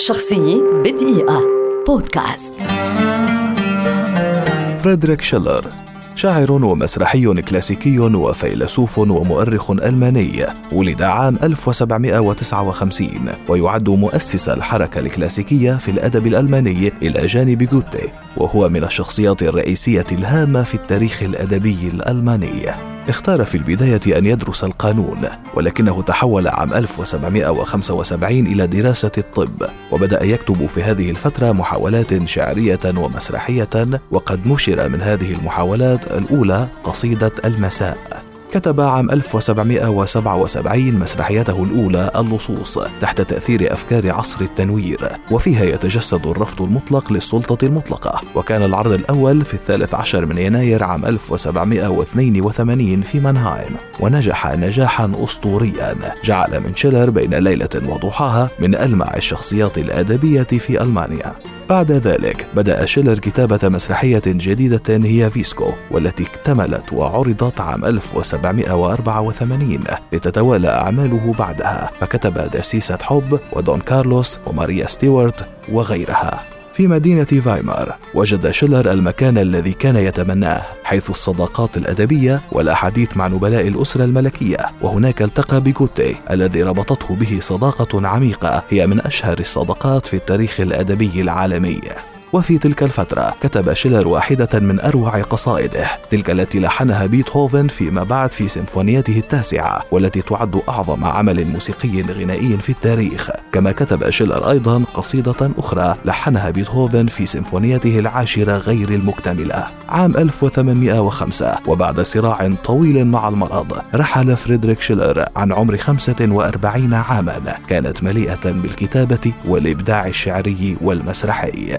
شخصية بدقيقة. بودكاست. فريدريك شيلر شاعر ومسرحي كلاسيكي وفيلسوف ومؤرخ ألماني ولد عام 1759 ويعد مؤسس الحركة الكلاسيكية في الأدب الألماني إلى جانب جوتي وهو من الشخصيات الرئيسية الهامة في التاريخ الأدبي الألماني. اختار في البداية أن يدرس القانون ولكنه تحول عام 1775 إلى دراسة الطب وبدأ يكتب في هذه الفترة محاولات شعرية ومسرحية وقد نشر من هذه المحاولات الأولى قصيدة المساء. كتب عام 1777 مسرحيته الأولى اللصوص تحت تأثير أفكار عصر التنوير وفيها يتجسد الرفض المطلق للسلطة المطلقة. وكان العرض الأول في الثالث عشر من يناير عام 1782 في مانهايم ونجح نجاحا أسطوريا. جعل من شيلر بين ليلة وضحاها من ألمع الشخصيات الأدبية في ألمانيا. بعد ذلك بدأ شيلر كتابة مسرحية جديدة هي فيسكو والتي اكتملت وعرضت عام 1784 لتتوالى أعماله بعدها فكتب دسيسة وحب ودون كارلوس وماريا ستيوارت وغيرها. في مدينة فايمار وجد شيلر المكان الذي كان يتمناه حيث الصداقات الأدبية والأحاديث مع نبلاء الأسرة الملكية وهناك التقى بجوتي الذي ربطته به صداقة عميقة هي من أشهر الصداقات في التاريخ الأدبي العالمي. وفي تلك الفترة كتب شيلر واحدة من أروع قصائده تلك التي لحنها بيتهوفن فيما بعد في سيمفونيته التاسعة والتي تعد أعظم عمل موسيقي غنائي في التاريخ. كما كتب شيلر أيضا قصيدة أخرى لحنها بيتهوفن في سيمفونيته العاشرة غير المكتملة. عام 1805 وبعد صراع طويل مع المرض رحل فريدريك شيلر عن عمر 45 عاما. كانت مليئة بالكتابة والإبداع الشعري والمسرحي.